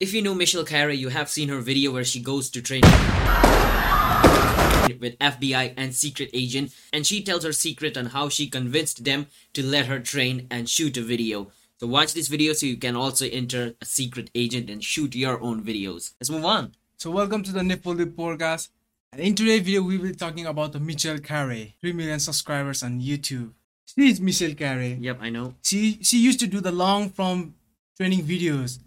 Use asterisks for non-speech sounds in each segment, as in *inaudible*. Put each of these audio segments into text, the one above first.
If you know Michelle Khare, you have seen her video where she goes to train with FBI and secret agent, and she tells her secret on how she convinced them to let her train and shoot a video. So watch this video so you can also enter a secret agent and shoot your own videos. Let's move on. So welcome to the Nipple Lip podcast. And in today's video, we will be talking about the Michelle Khare, 3 million subscribers on YouTube. She is Michelle Khare. Yep, I know. She she used to do the long form training videos,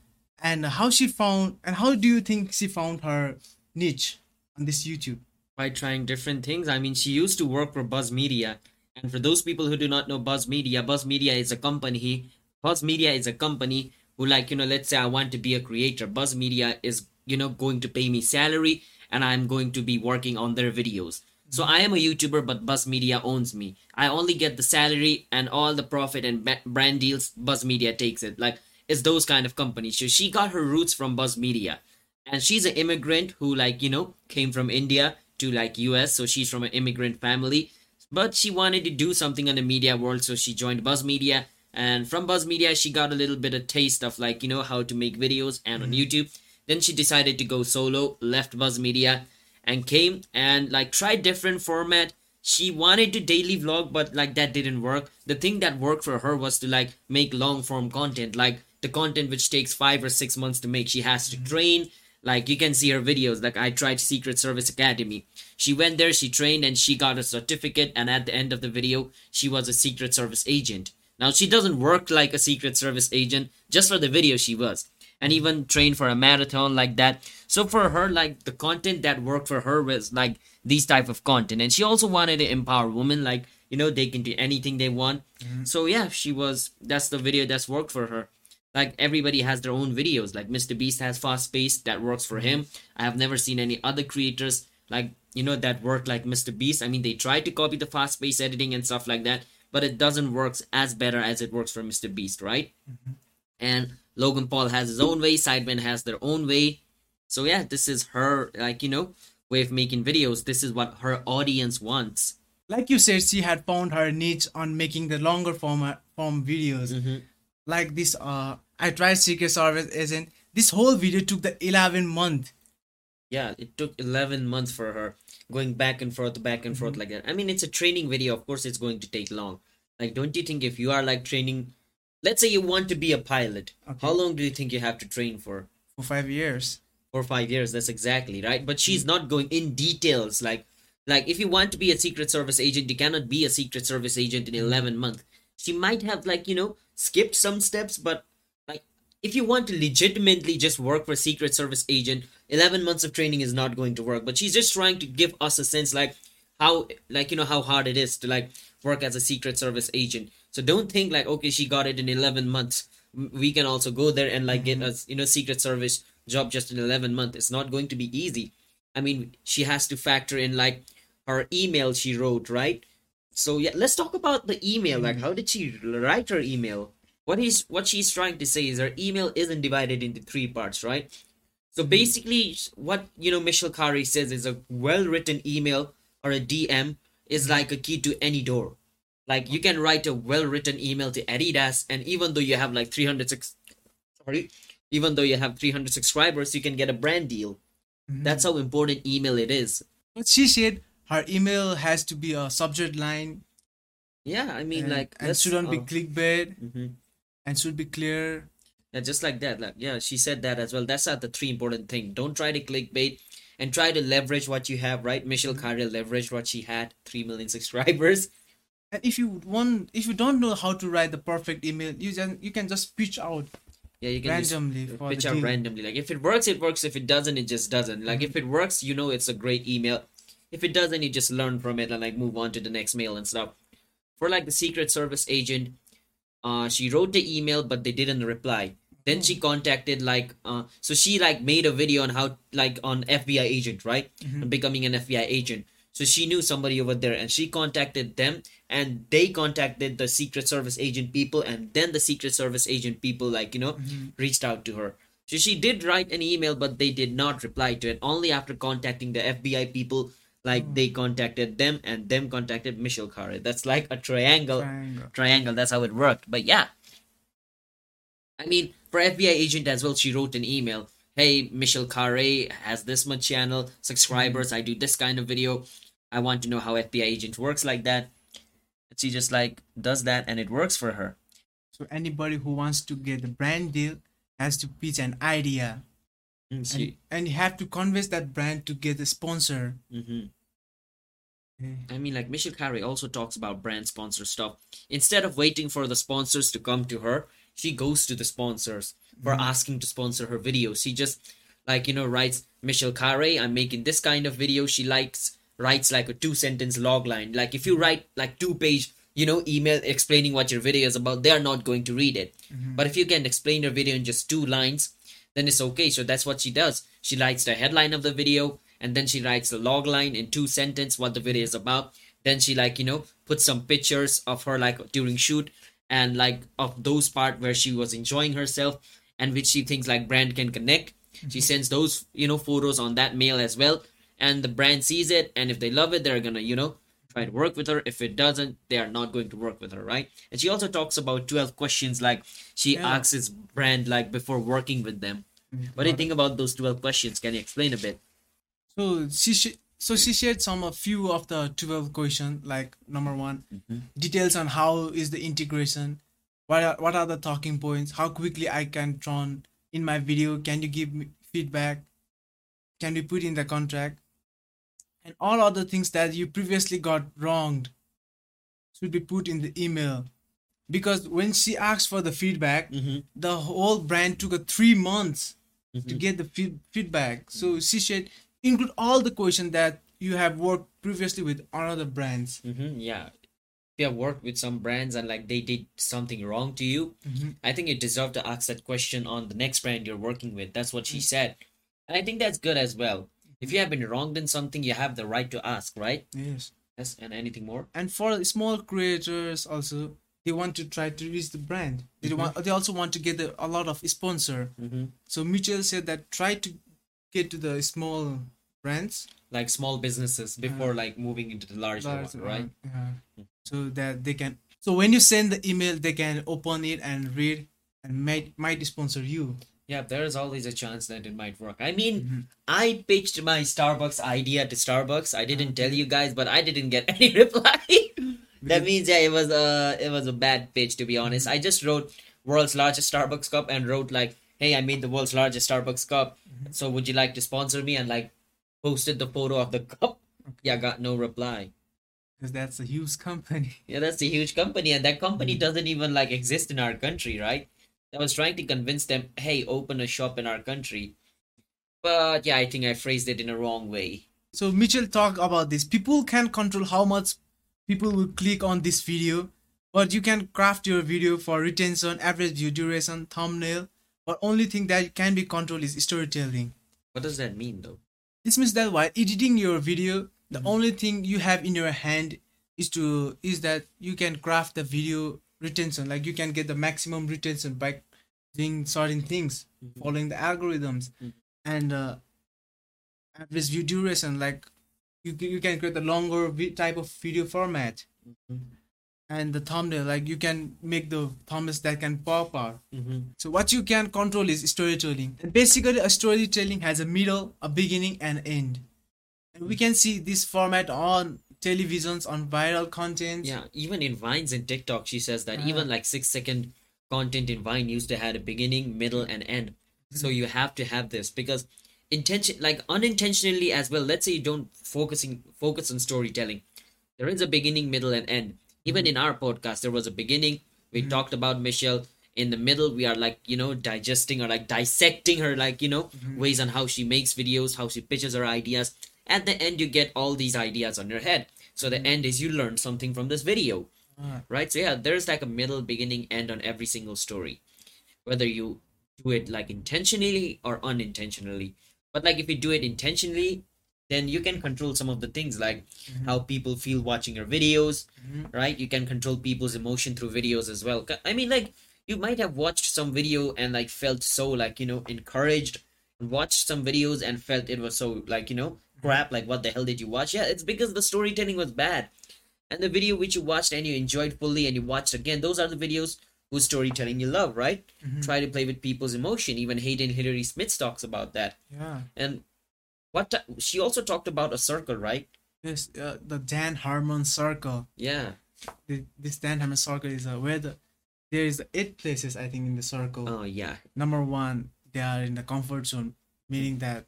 and how she found and how do you think she found her niche on this YouTube? By trying different things. I mean, she used to work for Buzz Media, and for those people who do not know Buzz Media, Buzz Media is a company. Buzz Media is a company who, like you know, let's say I want to be a creator. Buzz Media is you know going to pay me salary, and I'm going to be working on their videos. So I am a YouTuber, but Buzz Media owns me. I only get the salary and all the profit and brand deals. Buzz Media takes it. Like it's those kind of companies. So she got her roots from Buzz Media, and she's an immigrant who, like you know, came from India to like US. So she's from an immigrant family, but she wanted to do something in the media world. So she joined Buzz Media, and from Buzz Media, she got a little bit of taste of like you know how to make videos and on mm-hmm. YouTube. Then she decided to go solo, left Buzz Media and came and like tried different format she wanted to daily vlog but like that didn't work the thing that worked for her was to like make long form content like the content which takes five or six months to make she has to mm-hmm. train. Like you can see her videos like i tried secret service academy. She went there she trained and she got a certificate and at the end of the video she was a secret service agent. Now she doesn't work like a secret service agent just for the video she was and even train for a marathon like that. So for her like the content that worked for her was like these type of content. And she also wanted to empower women like you know they can do anything they want. Mm-hmm. So yeah she was that's the video that's worked for her like everybody has their own videos like mr beast has fast pace that works for him i have never seen any other creators like you know that work like mr beast i mean they try to copy the fast pace editing and stuff like that but it doesn't work as better as it works for mr beast right and Logan Paul has his own way, Sidemen has their own way. So yeah, this is her like you know way of making videos. This is what her audience wants. Like you said, she had found her niche on making the longer format form videos. Mhm. Like this, uh, I tried Secret Service Agent. This whole video took the 11 month. Yeah, it took eleven months for her going back and forth, back and forth mm-hmm. like that. I mean, it's a training video. Of course, it's going to take long. Like, don't you think if you are like training, let's say you want to be a pilot, Okay. how long do you think you have to train for? for five years. for five years that's exactly right but she's mm. not going in details like like if you want to be a secret service agent you cannot be a secret service agent in mm. 11 months she might have like you know skipped some steps but like if you want to legitimately just work for secret service agent 11 months of training is not going to work but she's just trying to give us a sense like how like you know how hard it is to like work as a secret service agent. So don't think like okay she got it in 11 months. We can also go there and like get mm-hmm. a you know secret service job just in 11 months. It's not going to be easy. I mean she has to factor in like her email she wrote right so yeah let's talk about the email. Like hmm. how did she write her email? What is what she's trying to say is her email isn't divided into three parts right? So hmm. basically what you know michelle Khare says is a well written email or a dm is hmm. like a key to any door. Like you can write a well written email to adidas and even though you have like 306 sorry even though you have 300 subscribers you can get a brand deal. That's how important email it is. But she said her email has to be a subject line yeah i mean and, like and shouldn't be clickbait mhm. and should be clear. Yeah, just like that. Like, yeah, she said that as well. That's not the three important thing. Don't try to clickbait and try to leverage what you have, right? Michelle Mm-hmm. Khare leveraged what she had, three million subscribers. *laughs* And if you want, if you don't know how to write the perfect email, you just you can just pitch out Yeah, you can just randomly pitch out deal. randomly. Like if it works, it works. If it doesn't, it just doesn't. Like Mm-hmm. if it works, you know it's a great email. If it doesn't, you just learn from it and like move on to the next mail and stuff. For like the Secret Service agent, uh, she wrote the email, but they didn't reply. Then she contacted like uh, so she like made a video on how like on FBI agent right, Mm-hmm. becoming an FBI agent. So she knew somebody over there, and she contacted them, and they contacted the Secret Service agent people, and then the Secret Service agent people like you know reached out to her. So she did write an email, but they did not reply to it. Only after contacting the FBI people, like mm. they contacted them, and them contacted Michelle Khare. That's like a triangle Triangle. triangle. That's how it worked. But yeah, I mean, for FBI agent as well, she wrote an email. hey, Michelle Khare has this much channel, subscribers, mm. I do this kind of video. I want to know how FBI agent works like that. And she just like does that and it works for her. So anybody who wants to get a brand deal has to pitch an idea. Mm, And, and you have to convince that brand to get a sponsor. mhm. Okay. I mean, like Michelle Khare also talks about brand sponsor stuff. Instead of waiting for the sponsors to come to her, she goes to the sponsors for asking to sponsor her videos. She just like you know writes Michelle Khare, I'm making this kind of video. She likes writes like a two sentence log line. Like if you write like two page you know email explaining what your video is about, they are not going to read it. But if you can explain your video in just two lines, then it's okay. So that's what she does. She writes the headline of the video and then she writes the log line in two sentence what the video is about. Then she like, you know, puts some pictures of her like during shoot and like of those part where she was enjoying herself and which she thinks like brand can connect. She mm-hmm. sends those, you know, photos on that mail as well. And the brand sees it and if they love it, they're gonna, you know, try to work with her. If it doesn't, they are not going to work with her, right? And she also talks about 12 questions like she Yeah. asks his brand like before working with them. Mm-hmm. What do you think about those 12 questions? Can you explain a bit? So she sh- so she shared some a few of the 12 questions like number 1 mm-hmm. details on how is the integration what are, what are the talking points how quickly I can turn in my video can you give me feedback can we put in the contract and all other things that you previously got wronged should be put in the email because when she asked for the feedback Mm-hmm. the whole brand took a 3 months to Mhm. get the feed- feedback. So she said include all the questions that you have worked previously with other brands. Mm-hmm. Yeah. If you have worked with some brands and like they did something wrong to you, Mhm. I think you deserve to ask that question on the next brand you're working with. That's what she said. And I think that's good as well. If you have been wronged in something, you have the right to ask, right? Yes. Yes. And anything more? And for small creators also they want to try to reach the brand. They Mhm. want they also want to get a, a lot of sponsor. Mm-hmm. So Mitchell said that try to get to the small brands. Like small businesses before like moving into the larger large, one, right? uh, yeah. So that they can so when you send the email they can open it and read and might might sponsor you. Yeah, there is always a chance that it might work. I mean, Mhm. I pitched my Starbucks idea to Starbucks. I didn't ah, tell you guys, but I didn't get *laughs* any reply. that means yeah, it was a it was a bad pitch to be mm-hmm. honest. I just wrote world's largest Starbucks cup and wrote like, "Hey, I made the world's largest Starbucks cup. Mm-hmm. So would you like to sponsor me?" and like posted the photo of the *laughs* cup. Yeah, got no reply. because that's a huge company. Yeah, that's a huge company, and that company mm-hmm. doesn't even like exist in our country, right? I was trying to convince them, hey, open a shop in our country. But yeah, I think I phrased it in a wrong way. So Mitchell talked about this. People can control how much people will click on this video, but you can craft your video for retention, average view duration, thumbnail. But only thing that can be controlled is storytelling. What does that mean, though? This means that while editing your video, the hmm. only thing you have in your hand is to is that you can craft the video retention. Like you can get the maximum retention by doing certain things, following the algorithms, Mhm. and uh, average view duration. Like you you can create the longer vi- type of video format, and the thumbnail. Like you can make the thumbnails that can pop out. Mm-hmm. So what you can control is storytelling. And basically, a storytelling has a middle, a beginning, and end. And we can see this format on televisions, on viral content. Yeah, even in Vines and TikTok, she says that Ah. even uh-huh. like six second content in Vine used to have a beginning, middle, and end. So mm-hmm. you have to have this because intention, like unintentionally as well. Let's say you don't focusing focus on storytelling. There is a beginning, middle, and end. Even mm-hmm. in our podcast, there was a beginning. We mm-hmm. talked about Michelle. In the middle, we are like you know digesting or like dissecting her like you know ways on how she makes videos, how she pitches her ideas. At the end, you get all these ideas on your head. So the end is you learn something from this video right? So yeah, there's like a middle, beginning, end on every single story, whether you do it like intentionally or unintentionally. But like if you do it intentionally, then you can control some of the things like how people feel watching your videos, Mhm. right? You can control people's emotion through videos as well. I mean, like you might have watched some video and like felt so like you know encouraged, watched some videos and felt it was so like you know crap. Like what the hell did you watch? Yeah, it's because the storytelling was bad and the video which you watched and you enjoyed fully and you watched again those are the videos whose storytelling you love, right? Mhm. Try to play with people's emotion. Even Hayden Hillier-Smith talks about that. Yeah. And what she also talked about a circle, right? Yes, uh, the Dan Harmon circle. Yeah. The, this Dan Harmon circle is uh, where the there is eight places I think in the circle. Oh yeah. Number one, they are in the comfort zone, meaning that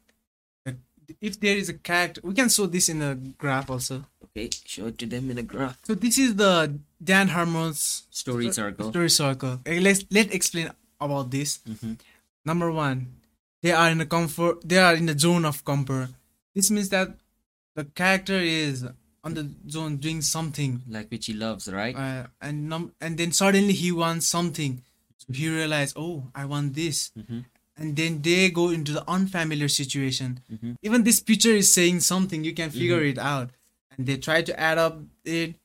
if there is a character, we can show this in a graph also. Okay, show it to them in a graph. So this is the Dan Harmon's Story circle. story circle. Okay, let's let explain about this. Mhm. Number one, they are in the comfort. They are in the zone of comfort. This means that the character is on the zone doing something, Like which he loves, right? uh, and num- and then suddenly he wants something. So he realized, oh, I want this, Mhm. And then they go into the unfamiliar situation. Mhm. Even this picture is saying something. You can figure Mm-hmm. it out, and they try to add up it,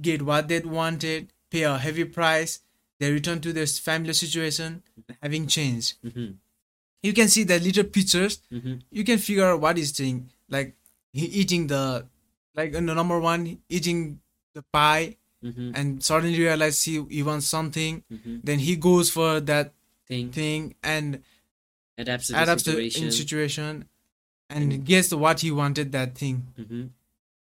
get what they wanted, pay a heavy price. They return to their familiar situation, having changed. Mm-hmm. You can see the little pictures. Mm-hmm. You can figure out what he's doing. Like he eating the, like in the number one, eating the pie, Mm-hmm. and suddenly realize he, he wants something. Mm-hmm. Then he goes for that Thing thing and adapts to adapts to situation. in situation, and gets what he wanted that thing. mm-hmm.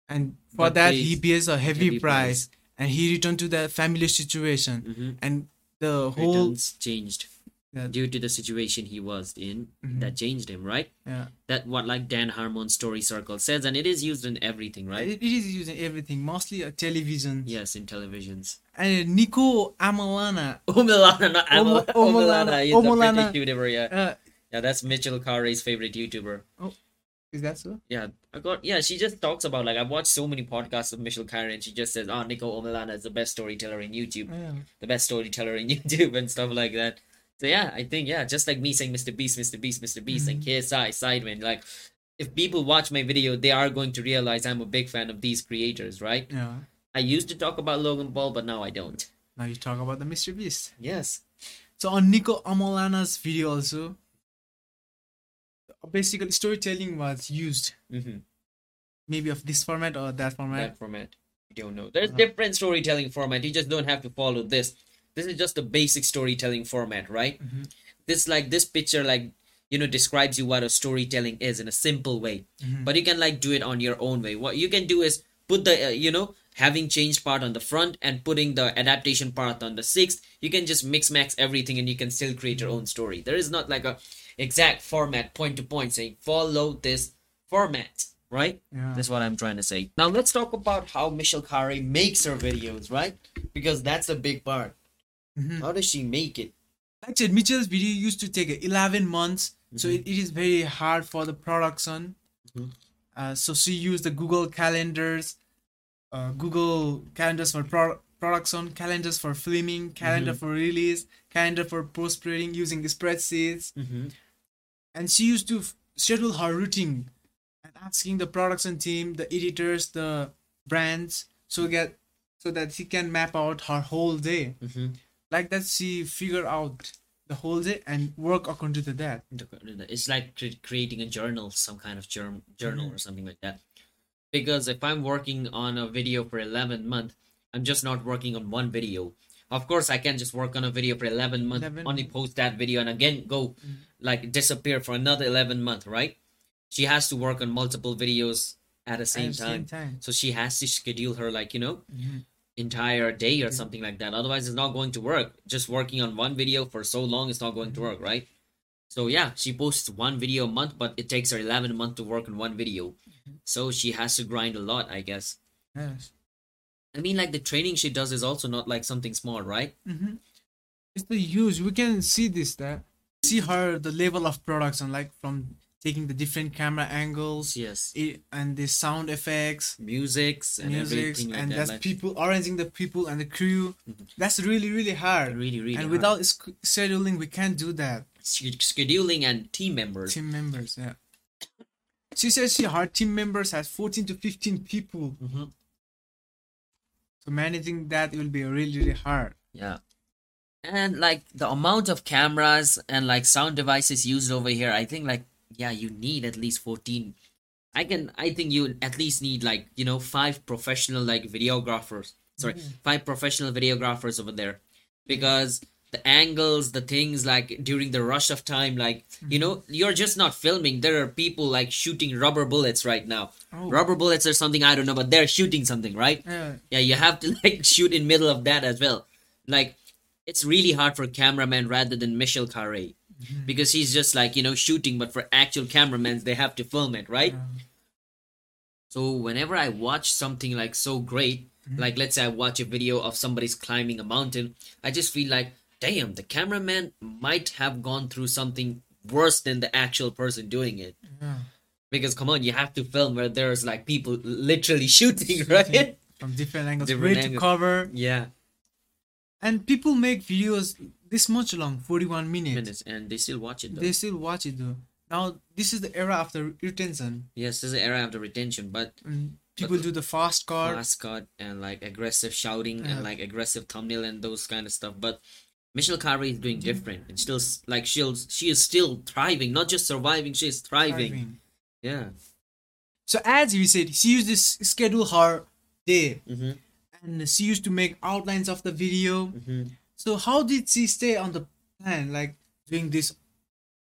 And for But that he pays a heavy, heavy price, price. and he returned to the family situation, Mm-hmm. and the whole Returns changed Yeah. due to the situation he was in. Mhm. That changed him, right? yeah. That what like Dan Harmon's story circle says, and it is used in everything, right? It, it is using everything, mostly a television. yes, in televisions. And Nico Amalana, *laughs* Omilana, not Omo- Omilana. Omilana, He's Omilana. a British YouTuber, yeah. uh, Yeah, that's Mitchell Khare's favorite YouTuber. Oh is that so? Yeah, I got. Yeah, she just talks about like I've watched so many podcasts of Mitchell Khare, and she just says, "Oh, Nico Omilana is the best storyteller in YouTube, Yeah. the best storyteller in *laughs* YouTube, and stuff like that." So yeah, I think yeah, just like me saying Mr. Beast, Mr. Beast, Mr. Beast, and KSI Sidewind, like if people watch my video, they are going to realize I'm a big fan of these creators, right? Yeah. I used to talk about Logan Paul, but now I don't. Now you talk about the Mr. Beast. Yes. So on Nico Amolana's video also, basically storytelling was used, Mm-hmm. maybe of this format or that format. That format. You don't know. There's Uh-huh. different storytelling format. You just don't have to follow this. This is just the basic storytelling format, right? Mhm. This like this picture like you know describes you what a storytelling is in a simple way. Mhm. But you can like do it on your own way. What you can do is put the uh, you know having changed part on the front and putting the adaptation part on the sixth. You can just mix max everything and you can still create your own story. There is not like a exact format point to point saying follow this format, right? Yeah. That's what I'm trying to say. Now let's talk about how Michelle Khare makes her videos, right? Because that's a big part. Mhm. How does she make it? Like I said, Mitchell's video used to take 11 months, so Mhm. it, it is very hard for the production. Mhm. Uh, so she used the Google calendars, uh, Google calendars for pro- production, calendars for filming, calendar Mhm. for release, calendar for post producing using spreadsheets. Mm-hmm. And she used to f- schedule her routine and asking the production team, the editors, the brands, so get so that she can map out her whole day Mm-hmm. Like that she figure out the whole day and work according to that It's like creating a journal, some kind of jour- journal Mhm. or something like that. Because if I'm working on a video for 11 months, I'm just not working on one video. Of course, I can just work on a video for 11 months, 11 only post that video, and again go Mhm. like disappear for another 11 month, right? She has to work on multiple videos at the same at the time. same time So she has to schedule her like, you know, Mhm. Entire day or something like that. Otherwise, it's not going to work. Just working on one video for so long it's not going to work, right? So yeah, she posts one video a month, but it takes her 11 months to work on one video. So she has to grind a lot, I guess. yes I mean, like the training she does is also not like something small, right? hmm it's the use we can see this that see her the level of products and like from taking the different camera angles Yes. it, and the sound effects Musics and music everything and that. that's like, people arranging the people and the crew Mhm. that's really really hard really, really and hard. without sch- scheduling we can't do that scheduling and team members. team members yeah she says she her team members has 14 to 15 people Mhm. so managing that will be really really hard Yeah. And like the amount of cameras and like sound devices used over here, I think like yeah, you need at least 14. I can I think you at least need like, you know, five professional like videographers. Sorry, Mhm. five professional videographers over there. because the angles, the things like during the rush of time, like you know, you're just not filming. There are people like shooting rubber bullets right now. Oh. Rubber bullets or something I don't know, but they're shooting something, right? Yeah. Yeah, you have to *laughs* like shoot in middle of that as well. Like it's really hard for cameraman rather than Michelle Khare Mm-hmm. because he's just like you know shooting, but for actual cameramen they have to film it, right? So whenever I watch something like so great, mm-hmm. like let's say I watch a video of somebody's climbing a mountain, I just feel like, damn, the cameraman might have gone through something worse than the actual person doing it. Yeah. Because come on, you have to film where there's like people literally *laughs* shooting, right? From different angles, Different angles. cover, Yeah, and people make videos this much long, forty-one minutes. minutes, and they still watch it though. They still watch it though. Now this is the era after retention. yes, this is the era after retention, but And people do the fast car. fast cut and like aggressive shouting Yeah. and like aggressive thumbnail and those kind of stuff. But Michelle Khare is doing different. It's still like she'll she is still thriving, not just surviving. She is thriving. driving. Yeah. So as you said, she used this schedule her day, Mm-hmm. And she used to make outlines of the video. Mm-hmm. So how did she stay on the plan? Like doing this,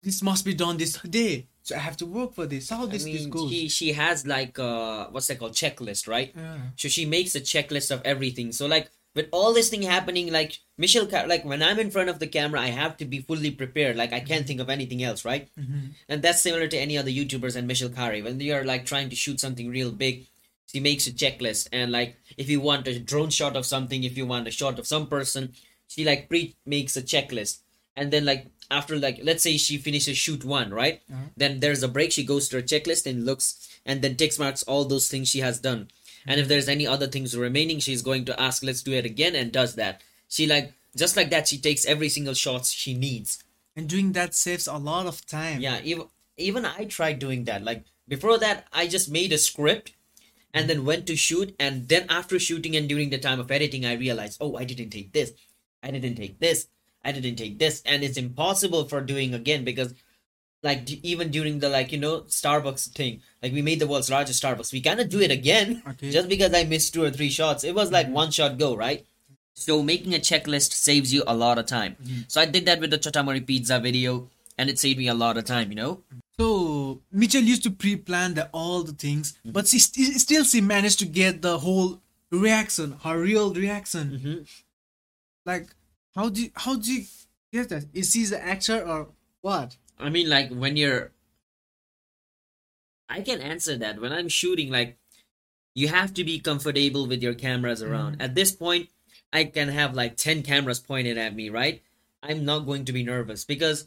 this must be done this day. So I have to work for this. How I this this mean, goes? she she has like uh what's that called checklist, right? yeah. So she makes a checklist of everything. So like with all this thing happening, like Michelle, like when I'm in front of the camera, I have to be fully prepared. Like I can't think of anything else, right? Mhm. And that's similar to any other YouTubers and Michelle Khare. When are like trying to shoot something real big, she makes a checklist. And like if you want a drone shot of something, if you want a shot of some person, she like pre makes a checklist. And then like after like let's say she finishes shoot one, right? Uh-huh. Then there's a break. She goes to her checklist and looks and then ticks marks all those things she has done. And if there's any other things remaining, she's going to ask, let's do it again, and does that. She like just like that, she takes every single shots she needs. And doing that saves a lot of time. Yeah, even even I tried doing that. Like before that, I just made a script and then went to shoot. And then after shooting and during the time of editing, I realized, oh, I didn't take this, I didn't take this, I didn't take this, and it's impossible for doing again because. Like d- even during the like you know Starbucks thing, like we made the world's largest Starbucks, we cannot do it again Okay. just because I missed two or three shots. It was like mm-hmm. one shot go, right? So making a checklist saves you a lot of time. Mm-hmm. So I did that with the Chatamari pizza video, and it saved me a lot of time. You know. So Mitchell used to pre-plan the, all the things, but she st- still she managed to get the whole reaction, her real reaction. Mm-hmm. Like, how do you, how do you get that? Is she the actor or what? I mean, like when you're, I can answer that. When I'm shooting, like you have to be comfortable with your cameras around. At this point, I can have like ten cameras pointed at me, right? I'm not going to be nervous because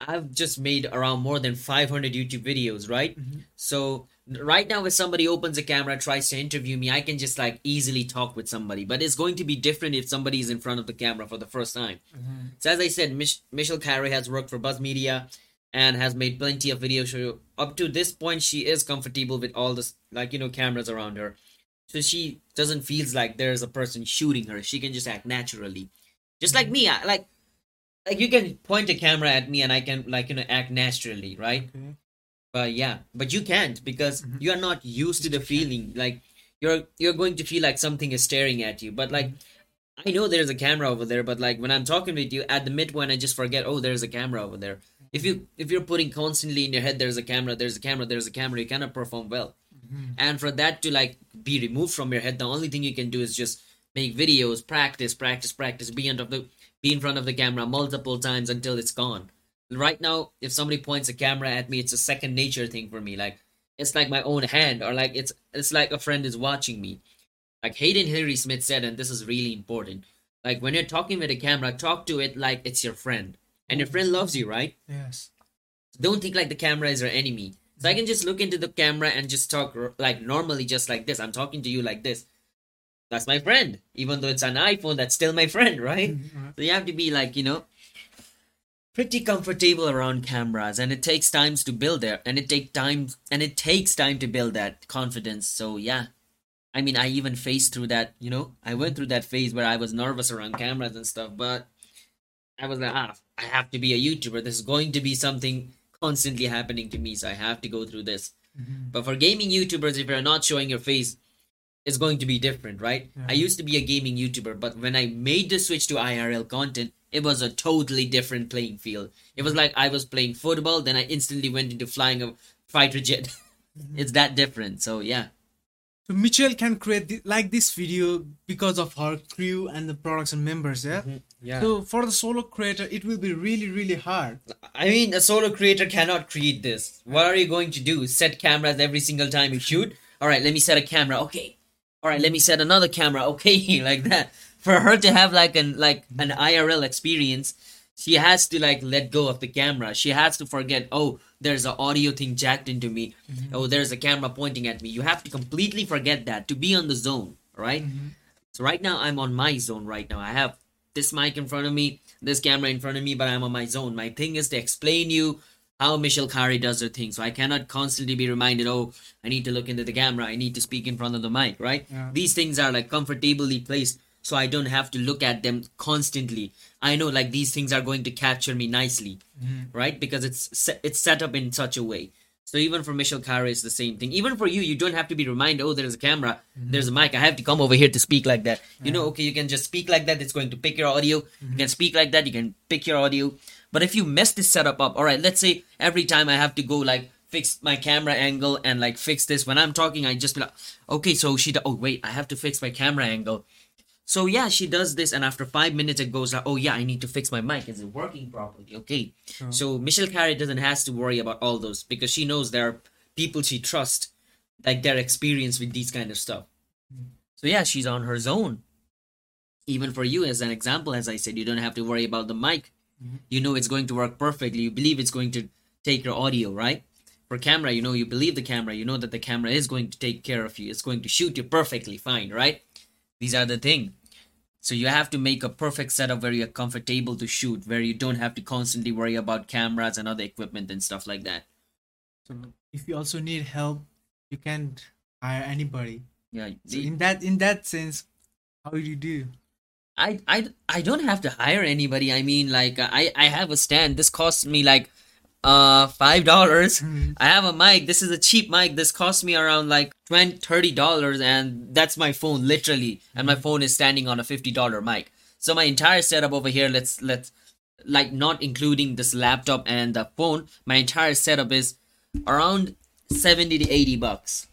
I've just made around more than 500 YouTube videos, right? Mm-hmm. So right now, if somebody opens a camera, tries to interview me, I can just like easily talk with somebody. But it's going to be different if somebody is in front of the camera for the first time. Mm-hmm. So as I said, Mich- Michelle Khare has worked for Buzz Media and has made plenty of videos. So up to this point, she is comfortable with all this, like you know, cameras around her. So she doesn't feels like there's a person shooting her. She can just act naturally, just like mm-hmm. me. I, like, like you can point a camera at me and I can like you know act naturally, right? Okay. But yeah, but you can't because mm-hmm. you are not used to the feeling. Like you're you're going to feel like something is staring at you. But like I know there's a camera over there, but like when I'm talking with you at the midpoint, I just forget. Oh, there's a camera over there. If you if you're putting constantly in your head, there's a camera, there's a camera, there's a camera, you cannot perform well. Mm-hmm. And for that to like be removed from your head, the only thing you can do is just make videos, practice, practice, practice, be in front of the be in front of the camera multiple times until it's gone. Right now, if somebody points a camera at me, it's a second nature thing for me. Like it's like my own hand, or like it's it's like a friend is watching me. Like Hayden Hillier-Smith said, and this is really important. Like when you're talking with a camera, talk to it like it's your friend, and your mm. friend loves you, right? Yes. don't think like the camera is your enemy. So I can just look into the camera and just talk like normally, just like this. I'm talking to you like this. That's my friend. Even though it's an iPhone, that's still my friend, right? So you have to be like, you know, pretty comfortable around cameras and it takes times to build there and it take time and it takes time to build that confidence. So yeah. I mean I even faced through that, you know, I went through that phase where I was nervous around cameras and stuff, but I was like, ah, I have to be a YouTuber. This is going to be something constantly happening to me, so I have to go through this. But for gaming YouTubers, if you're not showing your face, is going to be different, right? Yeah. I used to be a gaming YouTuber, but when I made the switch to IRL content, it was a totally different playing field. It was mm-hmm. like I was playing football, then I instantly went into flying a fighter jet. Mm-hmm. *laughs* it's that different. So yeah. So Mitchell can create thi- like this video because of her crew and the production members, yeah. Mm-hmm, yeah. So for the solo creator, it will be really really hard. I mean, a solo creator cannot create this. What are you going to do? Set cameras every single time you shoot? All right, let me set a camera. Okay. All right, let me set another camera. *laughs* Okay, like that. For her to have like an like an IRL experience, she has to like let go of the camera. She has to forget. Oh, there's an audio thing jacked into me. Mm-hmm. Oh, there's a camera pointing at me. You have to completely forget that to be on the zone. Right. Mm-hmm. So right now I'm on my zone. Right now I have this mic in front of me, this camera in front of me, but I'm on my zone. My thing is to explain you how Michelle Khare does her thing. So I cannot constantly be reminded, oh, I need to look into the camera, I need to speak in front of the mic, right? Yeah. These things are like comfortably placed so I don't have to look at them constantly. I know like these things are going to capture me nicely, mm-hmm. right? Because it's set, it's set up in such a way. So even for Michelle Khare, it's the same thing. Even for you, you don't have to be reminded, oh, there's a camera, mm-hmm. there's a mic. I have to come over here to speak like that. You know, okay, you can just speak like that. It's going to pick your audio. You mm-hmm. can speak like that. You can pick your audio. But if you mess this setup up, all right, let's say every time I have to go like fix my camera angle and like fix this when I'm talking, I just be like, okay, so she, do- oh wait, I have to fix my camera angle. So yeah, she does this, and after five minutes, it goes like, "Oh yeah, I need to fix my mic. Is it working properly? Okay." So Michelle Khare doesn't has to worry about all those because she knows there are people she trusts, like their experience with these kind of stuff. Mm-hmm. So yeah, she's on her zone. Even for you, as an example, as I said, you don't have to worry about the mic. Mm-hmm. You know it's going to work perfectly. You believe it's going to take your audio, right? For camera, you know you believe the camera. You know that the camera is going to take care of you. It's going to shoot you perfectly fine, right? These are the thing. So you have to make a perfect setup where you're comfortable to shoot, where you don't have to constantly worry about cameras and other equipment and stuff like that. So if you also need help, you can't hire anybody. Yeah, So in that in that sense, how do you do? I, I, I don't have to hire anybody. I mean, like uh, I, I have a stand. This costs me like uh five dollars. *laughs* I have a mic. This is a cheap mic. This costs me around like 20 30 dollars, and that's my phone literally. And my phone is standing on a fifty dollar mic. So my entire setup over here, let's let's like not including this laptop and the phone, my entire setup is around 70 to 80 bucks.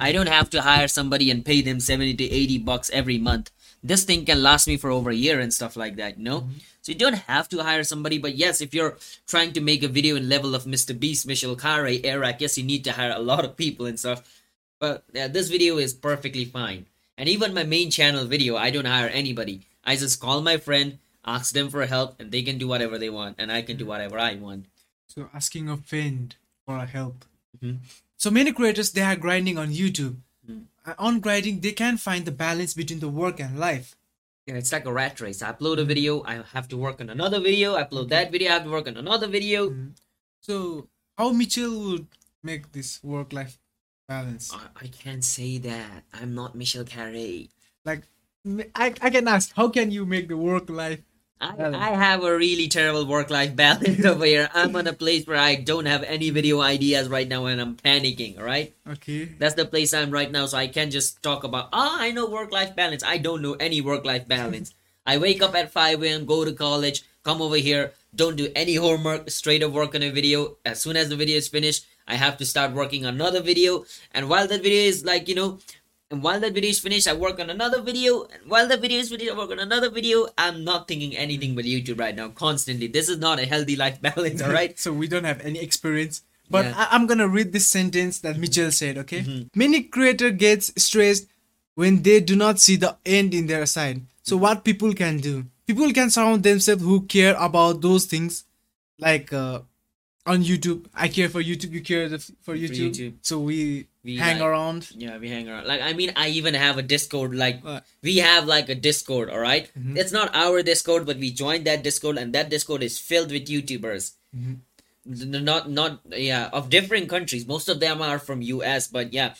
I don't have to hire somebody and pay them 70 to 80 bucks every month. This thing can last me for over a year and stuff like that, you know? So you don't have to hire somebody, but yes, if you're trying to make a video in level of Mr. Beast, Michelle Khare, Eric, yes, you need to hire a lot of people and stuff. But yeah, this video is perfectly fine. And even my main channel video, I don't hire anybody. I just call my friend, ask them for help, and they can do whatever they want, and I can do whatever I want. So asking a friend for a help. Mhm. So many creators they are grinding on YouTube. Mhm. Uh, On grinding, they can find the balance between the work and life. Yeah, it's like a rat race. I upload a video, I have to work on another video. I upload that video, I have to work on another video. So how Mitchell would make this work life balance? I, I can't say that. I'm not Michelle Khare. Like I, I can ask, how can you make the work life? I, I have a really terrible work life balance *laughs* over here. I'm on a place where I don't have any video ideas right now and I'm panicking, right? Okay. That's the place I'm right now, so I can't just talk about, ah, I know work life balance. I don't know any work life *laughs* balance. I wake up at 5 a.m., go to college, come over here, don't do any homework, straight up work on a video. As soon as the video is finished, I have to start working another video. And while that video is like, you know, and while that video is finished, I work on another video. And while the video is finished, I work on another video. I'm not thinking anything but YouTube right now, constantly. This is not a healthy life balance, alright? *laughs* so we don't have any experience. But Yeah. I, I'm gonna read this sentence that Mitchell said. Okay. Mhm. Many creator gets stressed when they do not see the end in their side. So what people can do? People can surround themselves who care about those things, like uh, on YouTube. I care for YouTube. You care the, for YouTube. For YouTube. So we, We hang like- around. Yeah, we hang around. Like, I mean, I even have a Discord. Like, Uh, we have like a Discord, all right? Mhm. It's not our Discord, but we joined that Discord, and that Discord is filled with YouTubers. Mhm. Not, not, yeah, of different countries. Most of them are from US, but yeah.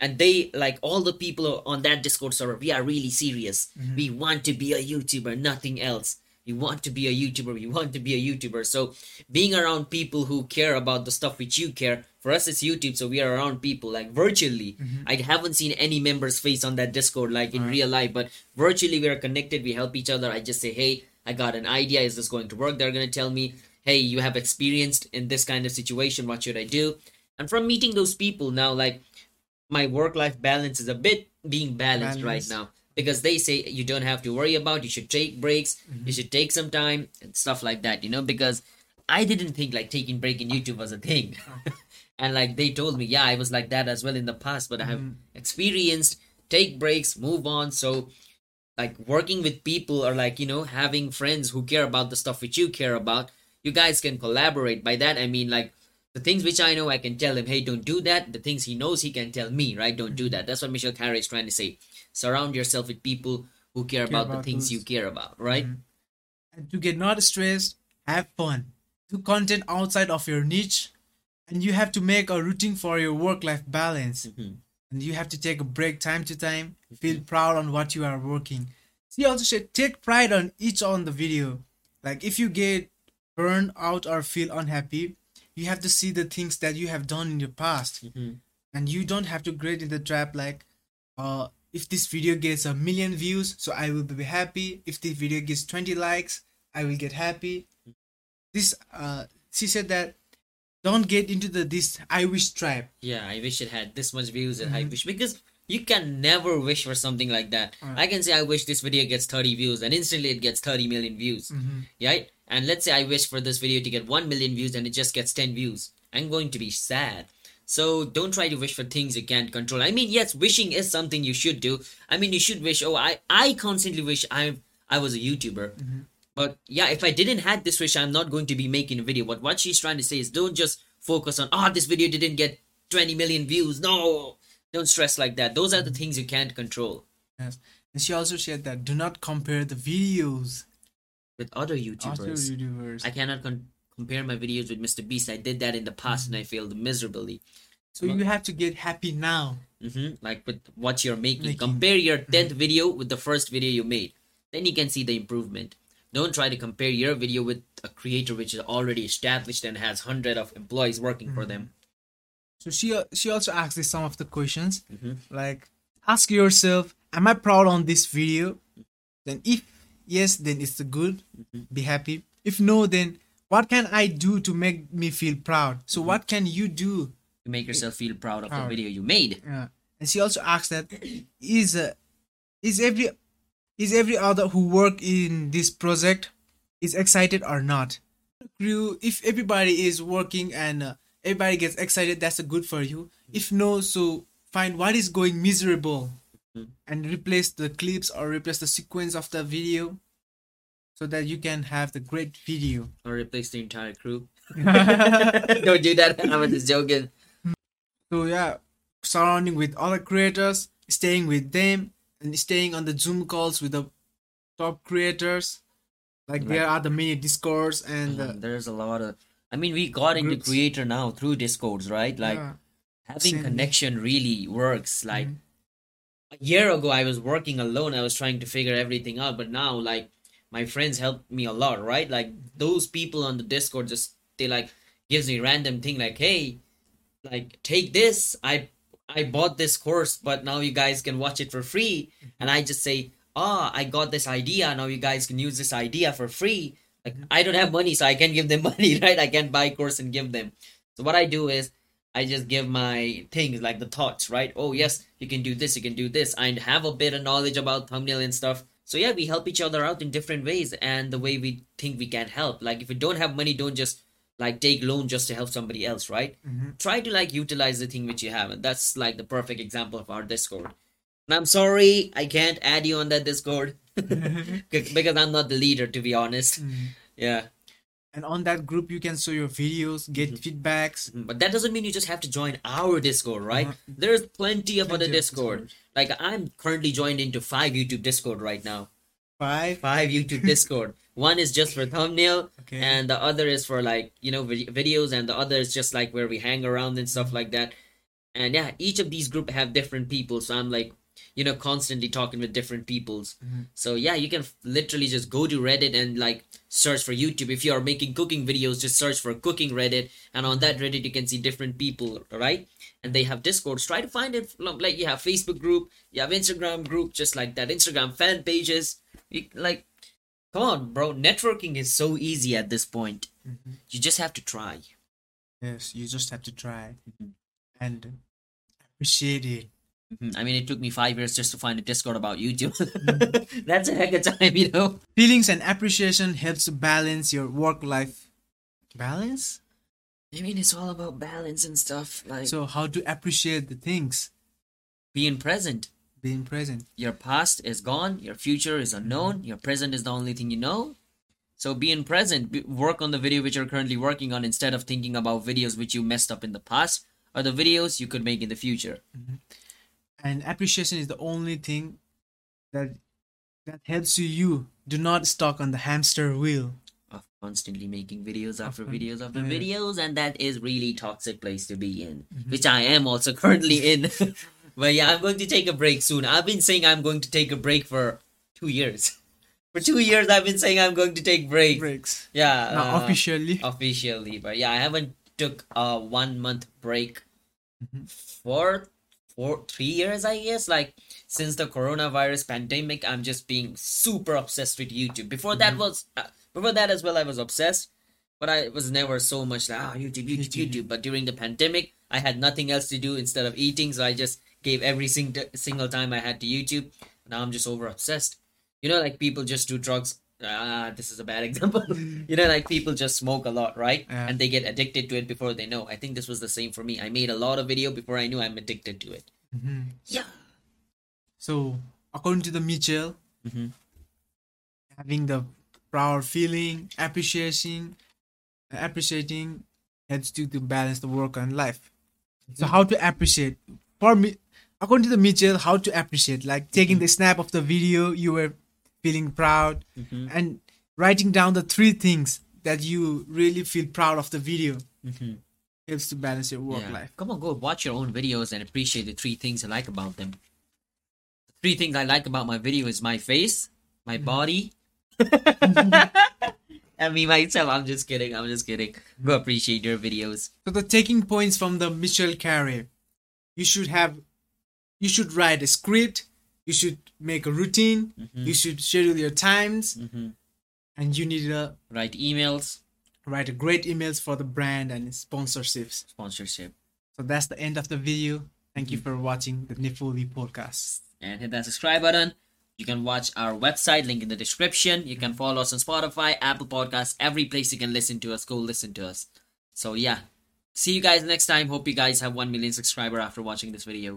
And they, like, all the people on that Discord server, we are really serious. Mhm. We want to be a YouTuber, nothing else. We want to be a YouTuber, you want to be a YouTuber. So being around people who care about the stuff which you care, for us it's YouTube, so we are around people like virtually. Mm-hmm. I haven't seen any members' face on that Discord like in Right. real life, but virtually we are connected, we help each other. I just say, hey, I got an idea, is this going to work? They're gonna tell me, hey, you have experienced in this kind of situation, what should I do? And from meeting those people now, like my work life balance is a bit being balanced right now because they say you don't have to worry about you should take breaks you mm-hmm. should take some time and stuff like that you know because i didn't think like taking break in youtube was a thing. Uh. *laughs* And like they told me yeah i was like that as well in the past but i have mm-hmm. experienced take breaks move on so like working with people or like you know having friends who care about the stuff which you care about you guys can collaborate. By that i mean like the things which i know i can tell him hey don't do that. The things he knows he can tell me right? Don't do mm-hmm. that. That's what michelle khare is trying to say surround yourself with people who care, about, the things those- you care about right? And to get not stressed have fun. Do content outside of your niche and you have to make a routine for your work life balance. Mhm. and you have to take a break time to time feel proud on what you are working. She also said take pride on each on the video. Like if you get burned out or feel unhappy you have to see the things that you have done in your past. Mhm. and you don't have to get in the trap like uh if this video gets a million views so i will be happy if this video gets 20 likes i will get happy this uh she said that don't get into the this i wish trap yeah i wish it had this much views and Mm-hmm. i wish because you can never wish for something like that Right. i can say i wish this video gets 30 views and instantly it gets 30 million views Mhm. right? And let's say I wish for this video to get 1 million views and it just gets 10 views. I'm going to be sad. So don't try to wish for things you can't control. I mean, yes, wishing is something you should do. I mean, you should wish, oh, I, I constantly wish I I was a YouTuber. Mm-hmm. But yeah, if I didn't had this wish, I'm not going to be making a video. But what she's trying to say is don't just focus on, oh, this video didn't get 20 million views. No, don't stress like that. Those are the mm-hmm. things you can't control yes and she also said that do not compare the videos with other YouTubers. other youtubers I cannot con- compare my videos with Mr. Beast. I did that in the past and I mm-hmm. failed miserably. so you have to get happy now hmm Like with what you're making. Making. Compare your mm-hmm. 10th video with the first video you made. Then you can see the improvement. Don't try to compare your video with a creator which is already established and has hundred of employees working for them. Mm-hmm. so she uh, she also asked some of the questions Mhm. like ask yourself am i proud on this video then if yes then it's good be happy if no then what can i do to make me feel proud? So what can you do To make yourself feel proud of the video you made. yeah. And she also asked that is uh, is every is every other who work in this project is excited or not? Crew if everybody is working and uh, everybody gets excited that's a good for you. If no so find what is going miserable Mhm. and replace the clips or replace the sequence of the video so that you can have the great video Or replace the entire crew. *laughs* Don't do that. I'm just joking. So yeah, surrounding with other creators, staying with them, and staying on the Zoom calls with the top creators. Like there are the many discords and uh, there's a lot of I mean we got into Groups. creator now through discords, right? Like yeah, having Same. connection really works like Mhm. a year ago i was working alone i was trying to figure everything out but now like my friends help me a lot right? Like those people on the discord just they like gives me random thing like hey like take this. I i bought this course but now you guys can watch it for free. And i just say ah i got this idea. Now you guys can use this idea for free. Like i don't have money so i can't give them *laughs* money right? I can't buy course and give them. So what i do is I just give my things like the thoughts, right? Oh yes, you can do this, you can do this. I have a bit of knowledge about thumbnail and stuff. So yeah, we help each other out in different ways and the way we think we can help. Like if you don't have money, don't just like take loan just to help somebody else, right? Mhm. Try to like utilize the thing which you have. And that's like the perfect example of our Discord. And I'm sorry, I can't add you on that Discord *laughs* *laughs* because I'm not the leader, to be honest. Mhm. Yeah. And on that group you can show your videos, get Mm-hmm. feedbacks. But that doesn't mean you just have to join our Discord, right? Uh-huh. There's plenty of Plenty other of Discord. Like I'm currently joined into five YouTube Discord right now. Five. Five YouTube *laughs* Discord. One is just for thumbnail, Okay. and the other is for like you know vid- videos, and the other is just like where we hang around and stuff like that. And yeah, each of these group have different people. So I'm like you know constantly talking with different peoples. Mhm. so yeah you can f- literally just go to reddit and like search for youtube. If you are making cooking videos just search for cooking reddit and on that reddit you can see different people right? And they have discords try to find it like you have facebook group you have instagram group just like that. Instagram fan pages. You, like come on bro. Networking is so easy at this point. Mhm. you just have to try. Yes, you just have to try Mhm. and appreciate it. Mhm. I mean, it took me five years just to find a Discord about YouTube. Mm-hmm. *laughs* That's a heck of time, you know. Feelings and appreciation helps to balance your work life balance. I mean, it's all about balance and stuff. Like So how to appreciate the things, being present. being present. Your past is gone. Your future is unknown. Mm-hmm. Your present is the only thing you know. So being present, be- work on the video which you're currently working on instead of thinking about videos which you messed up in the past or the videos you could make in the future. Mm-hmm. And appreciation is the only thing that that helps you. You do not stuck on the hamster wheel. Of constantly making videos after videos after yeah. videos, and that is really toxic place to be in, Mm-hmm. which I am also *laughs* currently in. *laughs* but yeah, I'm going to take a break soon. I've been saying I'm going to take a break for two years. For two years, I've been saying I'm going to take break. Breaks. Yeah, uh, officially. officially, but yeah, I haven't took a one month break Mhm. for for three years, I guess. Like since the coronavirus pandemic, I'm just being super obsessed with YouTube. Before that was uh, before that as well, I was obsessed, but I was never so much like ah YouTube, YouTube, YouTube. YouTube. But during the pandemic, I had nothing else to do instead of eating, so I just gave every sing- single time I had to YouTube. Now I'm just over obsessed. You know, like people just do drugs. Ah, this is a bad *laughs* example. you know, like people just smoke a lot, right? Yeah. And they get addicted to it before they know. I think this was the same for me. I made a lot of video before I knew I'm addicted to it. Mhm. Yeah. So according to the Mitchell, Mhm. having the proud feeling, appreciating, appreciating helps you to balance the work and life. So how to appreciate? For me, according to the Mitchell, how to appreciate? Like taking the snap of the video, you were feeling proud, Mhm. and writing down the three things that you really feel proud of the video Mhm. helps to balance your work Yeah. life. Come on, go watch your own videos and appreciate the three things I like about them. The three things I like about my video is my face, my Mm-hmm. body, *laughs* and me myself. I'm just kidding. I'm just kidding. Go appreciate your videos. So the taking points from the Michelle Khare, you should have, you should write a script, you should make a routine, Mhm. you should schedule your times, hmm and you need to Write emails, write a great emails for the brand and sponsorships. sponsorship, So that's the end of the video. Thank you for watching the Nifuli podcast. and hit that subscribe button. You can watch our website, link in the description. You can follow us on Spotify, Apple Podcasts, every place you can listen to us. Go listen to us. So yeah, see you guys next time. Hope you guys have one million subscriber after watching this video.